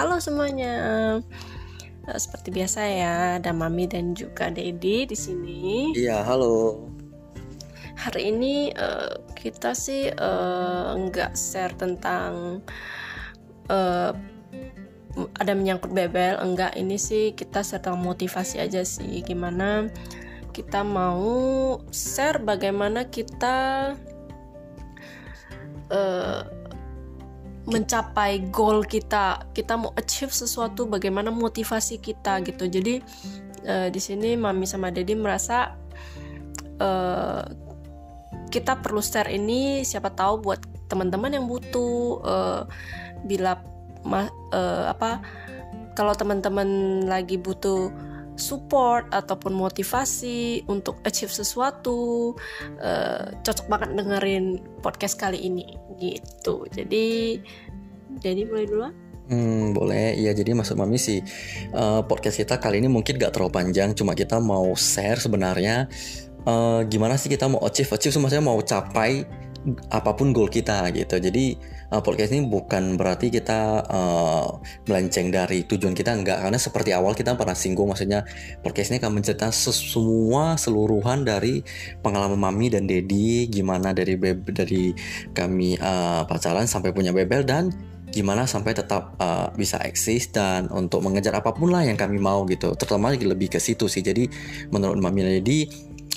Halo semuanya. Uh, seperti biasa ya, ada Mami dan juga Dedi di sini. Iya, halo. Hari ini uh, kita sih uh, nggak share tentang uh, ada menyangkut bebel, enggak. Ini sih kita share tentang motivasi aja sih. Gimana kita mau share bagaimana kita uh, mencapai goal kita kita mau achieve sesuatu bagaimana motivasi kita gitu. Jadi uh, di sini mami sama dedi merasa uh, kita perlu share ini siapa tahu buat teman-teman yang butuh uh, bila uh, apa kalau teman-teman lagi butuh support ataupun motivasi untuk achieve sesuatu uh, cocok banget dengerin podcast kali ini gitu. Jadi jadi mulai dulu Hmm, boleh. Ya, jadi maksud Mami sih uh, podcast kita kali ini mungkin gak terlalu panjang, cuma kita mau share sebenarnya uh, gimana sih kita mau achieve, achieve maksudnya mau capai apa pun goal kita gitu. Jadi uh, podcast ini bukan berarti kita uh, melenceng dari tujuan kita enggak. Karena seperti awal kita pernah singgung maksudnya podcast ini akan menceritakan semua seluruhan dari pengalaman mami dan dedi gimana dari dari kami uh, pacaran sampai punya bebel dan gimana sampai tetap uh, bisa eksis dan untuk mengejar apa pun lah yang kami mau gitu. Terutama lebih ke situ sih. Jadi menurut mami dan dedi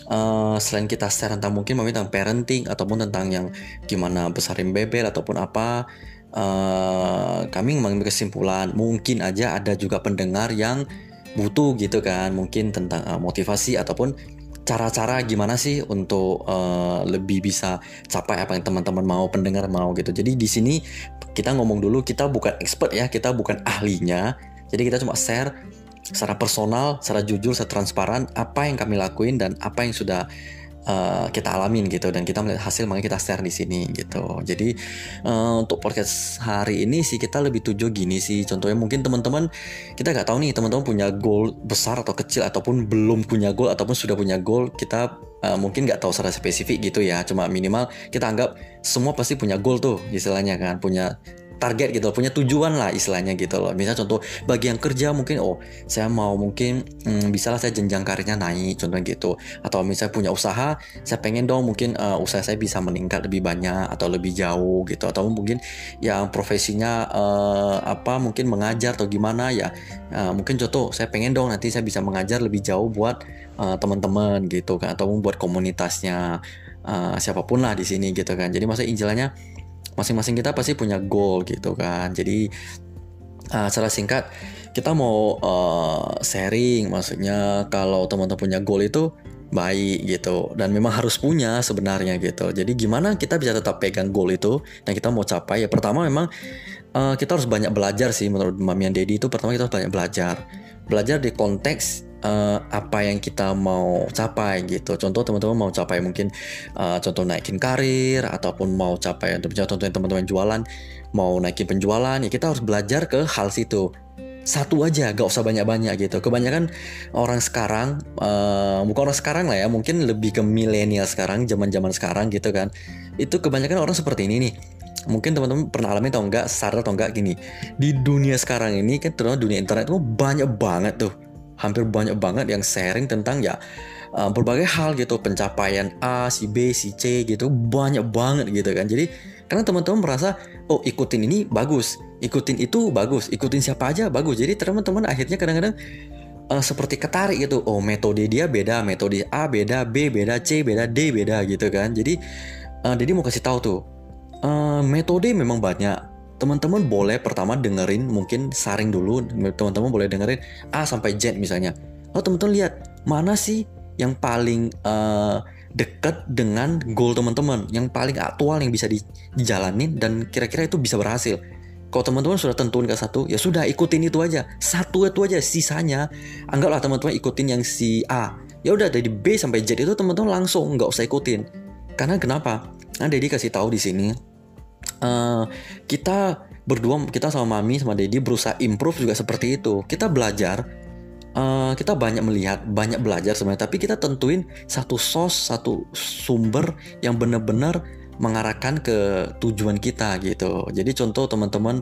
uh, selain kita share tentang mungkin mami tentang parenting ataupun tentang yang gimana besarin bebel ataupun apa uh, kami mengambil kesimpulan mungkin aja ada juga pendengar yang butuh gitu kan mungkin tentang uh, motivasi ataupun cara-cara gimana sih untuk uh, lebih bisa capai apa yang teman-teman mau pendengar mau gitu. Jadi di sini kita ngomong dulu kita bukan expert ya kita bukan ahlinya. Jadi kita cuma share secara personal, secara jujur, secara transparan apa yang kami lakuin dan apa yang sudah uh, kita alamin gitu dan kita melihat hasil makanya kita share di sini gitu. Jadi uh, untuk podcast hari ini sih kita lebih tujuh gini sih. Contohnya mungkin teman-teman kita nggak tahu nih teman-teman punya goal besar atau kecil ataupun belum punya goal ataupun sudah punya goal kita uh, mungkin nggak tahu secara spesifik gitu ya. Cuma minimal kita anggap semua pasti punya goal tuh istilahnya kan punya target gitu punya tujuan lah istilahnya gitu loh. Misalnya contoh bagi yang kerja mungkin oh saya mau mungkin hmm, bisa lah saya jenjang karirnya naik contohnya gitu. Atau misalnya punya usaha saya pengen dong mungkin uh, usaha saya bisa meningkat lebih banyak atau lebih jauh gitu. Atau mungkin yang profesinya uh, apa mungkin mengajar atau gimana ya. Uh, mungkin contoh saya pengen dong nanti saya bisa mengajar lebih jauh buat uh, teman-teman gitu kan atau buat komunitasnya uh, siapa pun lah di sini gitu kan. Jadi masa injilannya masing-masing kita pasti punya goal gitu kan. Jadi uh, secara singkat kita mau uh, sharing maksudnya kalau teman-teman punya goal itu baik gitu dan memang harus punya sebenarnya gitu. Jadi gimana kita bisa tetap pegang goal itu dan kita mau capai? Ya pertama memang uh, kita harus banyak belajar sih menurut Mamian Dedi itu. Pertama kita harus banyak belajar. Belajar di konteks uh, apa yang kita mau capai gitu. Contoh teman-teman mau capai mungkin uh, contoh naikin karir ataupun mau capai untuk contoh teman-teman jualan mau naikin penjualan ya kita harus belajar ke hal situ. Satu aja gak usah banyak-banyak gitu. Kebanyakan orang sekarang uh, bukan orang sekarang lah ya mungkin lebih ke milenial sekarang zaman-zaman sekarang gitu kan. Itu kebanyakan orang seperti ini nih. Mungkin teman-teman pernah alami atau enggak sadar atau enggak gini. Di dunia sekarang ini kan terutama dunia internet itu banyak banget tuh hampir banyak banget yang sharing tentang ya uh, berbagai hal gitu pencapaian A, si B, si C gitu banyak banget gitu kan. Jadi karena teman-teman merasa oh ikutin ini bagus, ikutin itu bagus, ikutin siapa aja bagus. Jadi teman-teman akhirnya kadang-kadang uh, seperti ketarik gitu. Oh metode dia beda, metode A beda, B beda, C beda, D beda gitu kan. Jadi uh, Dedi mau kasih tahu tuh uh, metode memang banyak teman-teman boleh pertama dengerin mungkin saring dulu teman-teman boleh dengerin A sampai Z misalnya. Lalu teman-teman lihat mana sih yang paling uh, dekat dengan goal teman-teman? Yang paling aktual yang bisa dijalanin dan kira-kira itu bisa berhasil? Kalau teman-teman sudah tentuin ke satu ya sudah ikutin itu aja. Satu itu aja sisanya. Anggaplah teman-teman ikutin yang si A. Ya udah dari B sampai Z itu teman-teman langsung nggak usah ikutin. Karena kenapa? Nah Dedi kasih tahu di sini uh, kita berdua kita sama mami sama dedi berusaha improve juga seperti itu. Kita belajar uh, kita banyak melihat banyak belajar sebenarnya. Tapi kita tentuin satu sos satu sumber yang benar-benar mengarahkan ke tujuan kita gitu. Jadi contoh teman-teman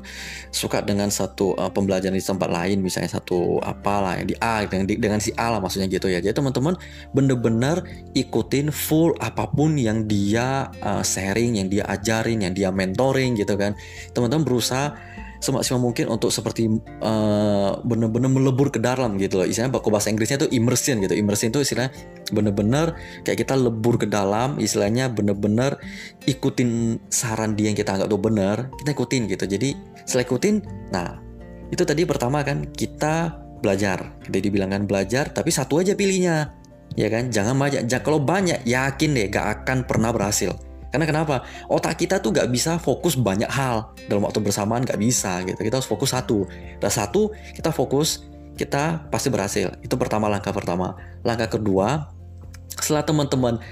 suka dengan satu uh, pembelajaran di tempat lain, misalnya satu apalah yang di A dengan dengan si A lah maksudnya gitu ya. Jadi teman-teman bener-bener ikutin full apa pun yang dia uh, sharing, yang dia ajarin, yang dia mentoring gitu kan. Teman-teman berusaha semaksimal mungkin untuk seperti uh, benar-benar melebur ke dalam gitu loh. Istilahnya kalau bahasa Inggrisnya itu immersion gitu. Immersion itu istilahnya benar-benar kayak kita lebur ke dalam, istilahnya benar-benar ikutin saran dia yang kita anggap tuh benar, kita ikutin gitu. Jadi setelah ikutin, nah itu tadi pertama kan kita belajar. Jadi dibilangkan belajar, tapi satu aja pilihnya. Ya kan, jangan banyak. Kalau banyak, yakin deh gak akan pernah berhasil karena kenapa? Otak kita tuh gak bisa fokus banyak hal dalam waktu bersamaan gak bisa gitu. Kita harus fokus satu. Dan satu kita fokus kita pasti berhasil. Itu pertama langkah pertama. Langkah kedua, setelah teman-teman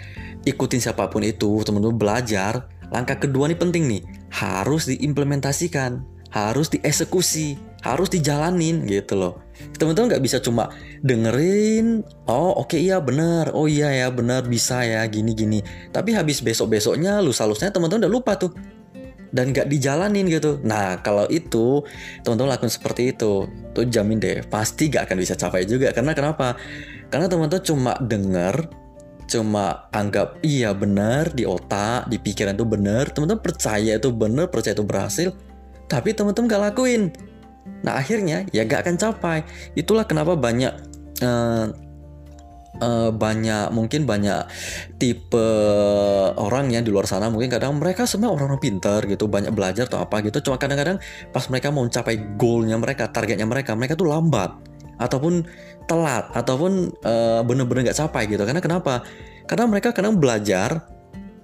ikutin siapa pun itu, teman-teman belajar, langkah kedua ini penting nih, harus diimplementasikan, harus dieksekusi, harus dijalanin gitu loh teman-teman nggak bisa cuma dengerin oh oke okay, iya benar. Oh iya ya benar bisa ya gini gini. Tapi habis besok besoknya lusa lusanya teman-teman udah lupa tuh. Dan nggak dijalanin gitu. Nah kalau itu teman-teman lakukan seperti itu tuh jamin deh pasti gak akan bisa capai juga. Karena kenapa? Karena teman-teman cuma denger cuma anggap iya benar di otak di pikiran itu benar. Teman-teman percaya itu benar percaya itu berhasil. Tapi teman-teman gak lakuin Nah akhirnya ya gak akan capai. Itulah kenapa banyak uh, uh, banyak mungkin banyak tipe orang yang di luar sana. Mungkin kadang mereka semua orang-orang pintar gitu banyak belajar atau apa gitu. Cuma kadang-kadang pas mereka mau mencapai goalnya mereka targetnya mereka mereka tuh lambat ataupun telat ataupun uh, bener-bener gak capai gitu. Karena kenapa? Karena mereka kadang belajar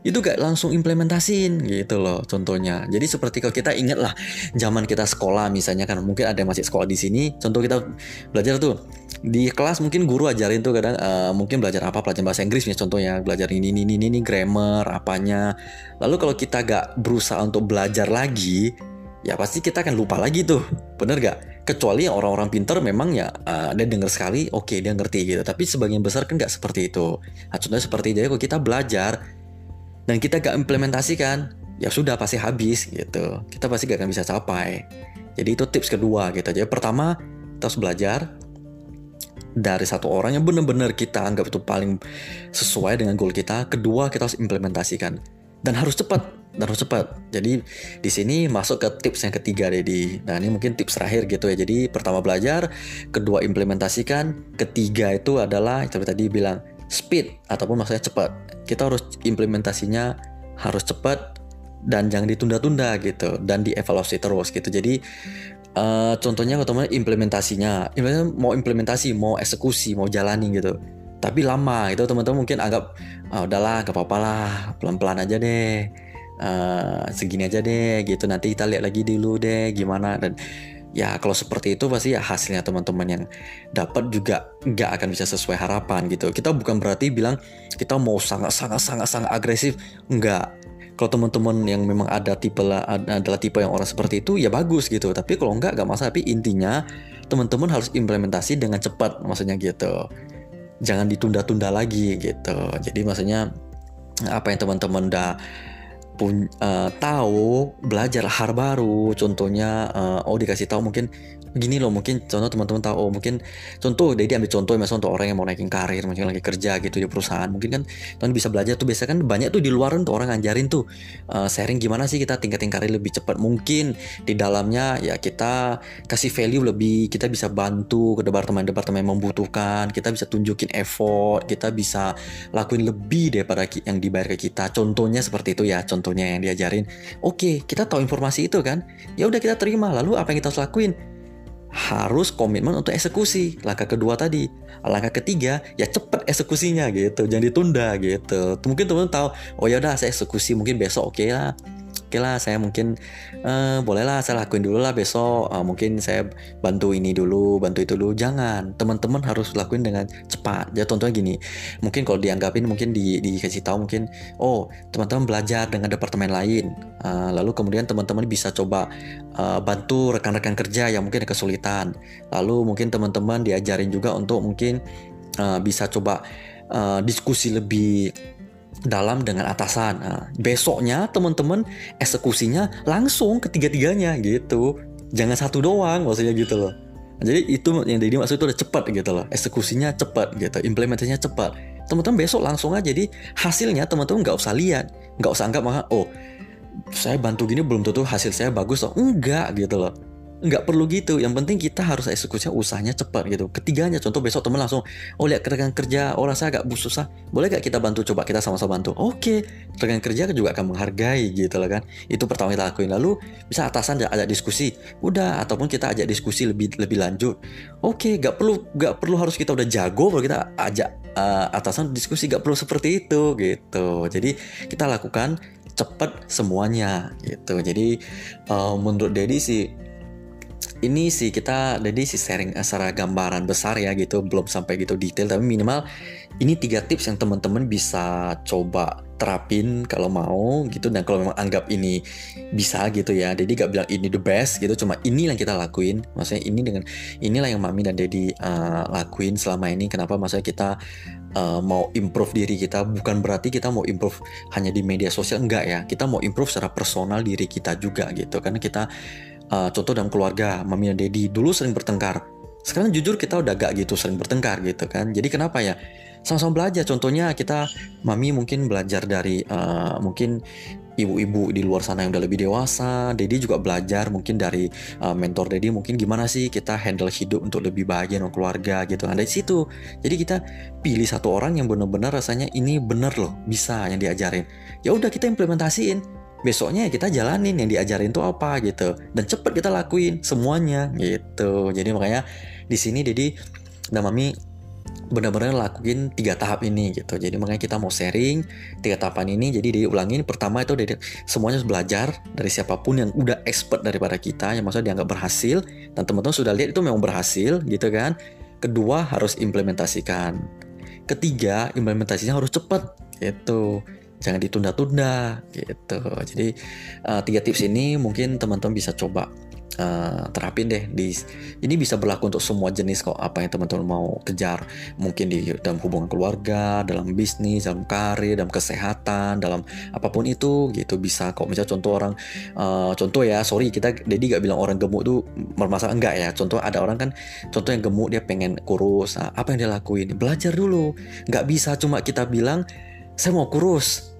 itu gak langsung implementasiin gitu loh contohnya. Jadi seperti kalau kita ingat lah zaman kita sekolah misalnya kan mungkin ada yang masih sekolah di sini. Contoh kita belajar tuh di kelas mungkin guru ajarin tuh kadang uh, mungkin belajar apa pelajaran bahasa Inggris nih contohnya belajar ini ini ini ini grammar apanya. Lalu kalau kita gak berusaha untuk belajar lagi ya pasti kita akan lupa lagi tuh. Bener gak? kecuali orang-orang pinter memang ya uh, dia dengar sekali oke okay, dia ngerti gitu tapi sebagian besar kan nggak seperti itu nah, contohnya seperti jadi kalau kita belajar dan kita gak implementasikan, ya sudah pasti habis gitu. Kita pasti gak akan bisa capai. Jadi itu tips kedua gitu. Jadi pertama kita harus belajar dari satu orang yang benar-benar kita anggap itu paling sesuai dengan goal kita. Kedua kita harus implementasikan dan harus cepat dan harus cepat. Jadi di sini masuk ke tips yang ketiga deh di. Nah ini mungkin tips terakhir gitu ya. Jadi pertama belajar, kedua implementasikan, ketiga itu adalah seperti tadi bilang speed ataupun maksudnya cepat. Kita harus implementasinya harus cepat dan jangan ditunda-tunda gitu dan dievaluasi terus gitu. Jadi uh, contohnya teman implementasinya, mau implementasi, mau eksekusi, mau jalani gitu. Tapi lama itu teman-teman mungkin anggap ah, udahlah gak apa-apa lah pelan-pelan aja deh uh, segini aja deh gitu nanti kita lihat lagi dulu deh gimana dan ya kalau seperti itu pasti ya hasilnya teman-teman yang dapat juga nggak akan bisa sesuai harapan gitu. Kita bukan berarti bilang kita mau sangat sangat sangat sangat agresif. Nggak. Kalau teman-teman yang memang ada tipe lah adalah tipe yang orang seperti itu ya bagus gitu. Tapi kalau enggak nggak masalah. Tapi intinya teman-teman harus implementasi dengan cepat maksudnya gitu. Jangan ditunda-tunda lagi gitu. Jadi maksudnya apa yang teman-teman udah pun uh, tahu belajar hal baru. Contohnya uh, oh dikasih tahu mungkin gini loh mungkin contoh teman-teman tahu oh mungkin contoh jadi ambil contoh misalnya untuk orang yang mau naikin karir mungkin lagi kerja gitu di perusahaan mungkin kan teman bisa belajar tuh biasa kan banyak tuh di luar tuh orang ngajarin tuh uh, sharing gimana sih kita tingkatin karir lebih cepat mungkin di dalamnya ya kita kasih value lebih kita bisa bantu ke departemen-departemen yang membutuhkan kita bisa tunjukin effort kita bisa lakuin lebih daripada yang dibayar ke kita. Contohnya seperti itu ya contohnya yang diajarin. Oke kita tahu informasi itu kan ya udah kita terima lalu apa yang kita harus lakuin harus komitmen untuk eksekusi. Langkah kedua tadi. Langkah ketiga ya cepet eksekusinya gitu, jangan ditunda gitu. Mungkin teman-teman tahu, oh ya udah saya eksekusi mungkin besok oke okay lah oke lah saya mungkin uh, bolehlah saya lakuin dulu lah besok. Uh, mungkin saya bantu ini dulu bantu itu dulu. Jangan teman-teman harus lakuin dengan cepat. Ya contohnya gini mungkin kalau dianggapin mungkin di, dikasih tahu mungkin oh teman-teman belajar dengan departemen lain. Uh, lalu kemudian teman-teman bisa coba uh, bantu rekan-rekan kerja yang mungkin ada kesulitan. Lalu mungkin teman-teman diajarin juga untuk mungkin uh, bisa coba uh, diskusi lebih dalam dengan atasan. Nah, besoknya teman-teman eksekusinya langsung ketiga-tiganya gitu. Jangan satu doang maksudnya gitu loh. Jadi itu yang jadi maksud itu udah cepat gitu loh. Eksekusinya cepat gitu, implementasinya cepat. Teman-teman besok langsung aja jadi hasilnya teman-teman nggak usah lihat, nggak usah anggap oh saya bantu gini belum tentu hasil saya bagus loh. Enggak gitu loh nggak perlu gitu. Yang penting kita harus eksekusinya usahanya cepat gitu. Ketiganya contoh besok temen langsung oh lihat rekan kerja orang saya agak susah boleh gak kita bantu? Coba kita sama-sama bantu. Oke rekan kerja juga akan menghargai gitu lah kan. Itu pertama kita lakuin. Lalu bisa atasan ajak diskusi. Udah ataupun kita ajak diskusi lebih lebih lanjut. Oke gak perlu gak perlu harus kita udah jago kalau kita ajak uh, atasan diskusi. Gak perlu seperti itu gitu. Jadi kita lakukan cepat semuanya gitu. Jadi uh, menurut Dedi sih ini sih kita jadi sih sharing secara gambaran besar ya gitu belum sampai gitu detail tapi minimal ini tiga tips yang teman-teman bisa coba terapin kalau mau gitu dan kalau memang anggap ini bisa gitu ya. Jadi gak bilang ini the best gitu cuma ini yang kita lakuin. Maksudnya ini dengan inilah yang mami dan daddy uh, lakuin selama ini. Kenapa? Maksudnya kita uh, mau improve diri kita bukan berarti kita mau improve hanya di media sosial enggak ya. Kita mau improve secara personal diri kita juga gitu karena kita uh, contoh dalam keluarga mami dan daddy dulu sering bertengkar. Sekarang jujur kita udah gak gitu sering bertengkar gitu kan. Jadi kenapa ya? Sama-sama belajar. Contohnya kita mami mungkin belajar dari uh, mungkin ibu-ibu di luar sana yang udah lebih dewasa Dedi juga belajar mungkin dari uh, mentor Dedi mungkin gimana sih kita handle hidup untuk lebih bahagia dengan keluarga gitu nah dari situ. Jadi kita pilih satu orang yang benar-benar rasanya ini bener loh bisa yang diajarin. Ya udah kita implementasiin besoknya ya kita jalanin yang diajarin tuh apa gitu. Dan cepet kita lakuin semuanya gitu. Jadi makanya di sini Dedi dan Mami benar-benar lakuin tiga tahap ini gitu. Jadi makanya kita mau sharing tiga tahapan ini. Jadi diulangin pertama itu dari semuanya harus belajar dari siapa pun yang udah expert daripada kita yang maksudnya dianggap berhasil dan teman-teman sudah lihat itu memang berhasil gitu kan. Kedua harus implementasikan. Ketiga implementasinya harus cepat gitu jangan ditunda-tunda gitu. Jadi uh, tiga tips ini mungkin teman-teman bisa coba uh, terapin deh di ini bisa berlaku untuk semua jenis kok apa yang teman-teman mau kejar. Mungkin di dalam hubungan keluarga dalam bisnis dalam karir dalam kesehatan dalam apa pun itu gitu. Bisa kok. Misalnya contoh orang uh, contoh ya sorry kita jadi gak bilang orang gemuk tuh bermasalah. Enggak ya. Contoh ada orang kan contoh yang gemuk dia pengen kurus. Nah, apa yang dia lakuin? Belajar dulu. Nggak bisa cuma kita bilang saya mau kurus.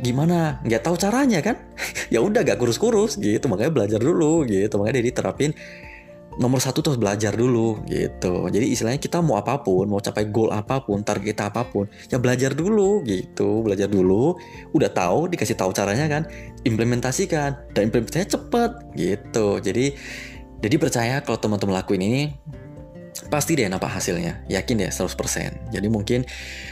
Gimana? Nggak tahu caranya kan? Ya udah gak kurus-kurus gitu. Makanya belajar dulu gitu. Makanya dia diterapin nomor satu terus belajar dulu gitu. Jadi istilahnya kita mau apa pun mau capai goal apa pun target apa pun ya belajar dulu gitu. Belajar dulu. Udah tahu dikasih tahu caranya kan? Implementasikan. Dan implementasinya cepet gitu. Jadi jadi percaya kalau teman-teman lakuin ini pasti deh nampak hasilnya. Yakin deh 100% jadi mungkin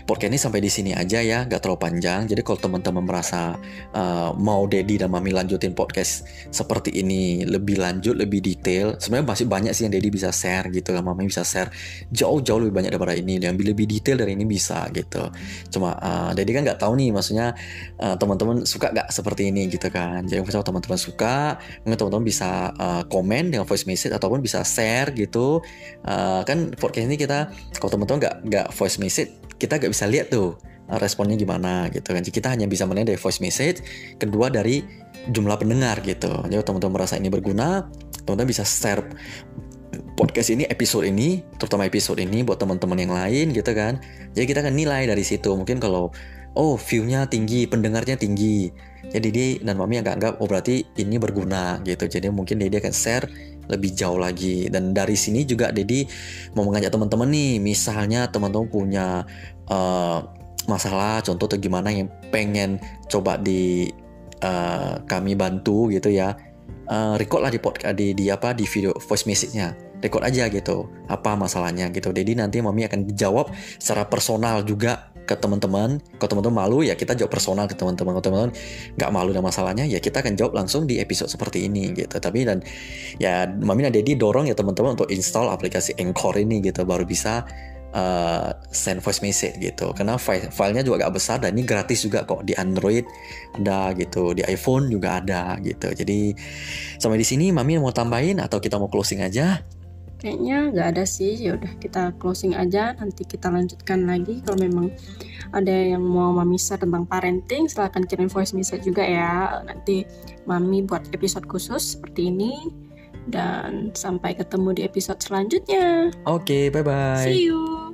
podcast ini sampai di sini aja ya gak terlalu panjang. Jadi kalau teman-teman merasa uh, mau Dedi dan Mami lanjutin podcast seperti ini lebih lanjut lebih detail sebenarnya masih banyak sih yang Dedi bisa share gitu kan Mami bisa share. Jauh-jauh lebih banyak daripada ini. Dan lebih detail dari ini bisa gitu. Cuma uh, Dedi kan nggak tahu nih maksudnya uh, teman-teman suka gak seperti ini gitu kan. Jadi misalnya teman-teman suka mungkin teman-teman bisa uh, komen dengan voice message ataupun bisa share gitu. Uh, kan podcast ini kita kalau teman-teman nggak nggak voice message kita nggak bisa lihat tuh uh, responnya gimana gitu kan. Kita hanya bisa melihat dari voice message kedua dari jumlah pendengar gitu. Jadi teman-teman merasa ini berguna teman-teman bisa share podcast ini episode ini terutama episode ini buat teman-teman yang lain gitu kan. Jadi kita akan nilai dari situ. Mungkin kalau oh view-nya tinggi pendengarnya tinggi. Jadi dia dan mami agak anggap oh berarti ini berguna gitu. Jadi mungkin dia akan share lebih jauh lagi. Dan dari sini juga Dedi mau mengajak teman-teman nih misalnya teman-teman punya uh, masalah contoh atau gimana yang pengen coba di uh, kami bantu gitu ya uh, record lah di podcast di, di apa di video voice message-nya. Record aja gitu apa masalahnya gitu. Jadi nanti mami akan jawab secara personal juga ke teman-teman. Kalau teman-teman malu ya kita jawab personal ke teman-teman. Kalau teman-teman nggak malu dan masalahnya ya kita akan jawab langsung di episode seperti ini gitu. Tapi dan ya mami dan daddy dorong ya teman-teman untuk install aplikasi Anchor ini gitu. Baru bisa uh, send voice message gitu. Karena file filenya juga gak besar dan ini gratis juga kok di Android ada gitu. Di iPhone juga ada gitu. Jadi sampai di sini mami mau tambahin atau kita mau closing aja kayaknya nggak ada sih. Ya udah kita closing aja. Nanti kita lanjutkan lagi. Kalau memang ada yang mau mami share tentang parenting silahkan kirim voice message juga ya. Nanti mami buat episode khusus seperti ini. Dan sampai ketemu di episode selanjutnya. Oke, bye bye. see you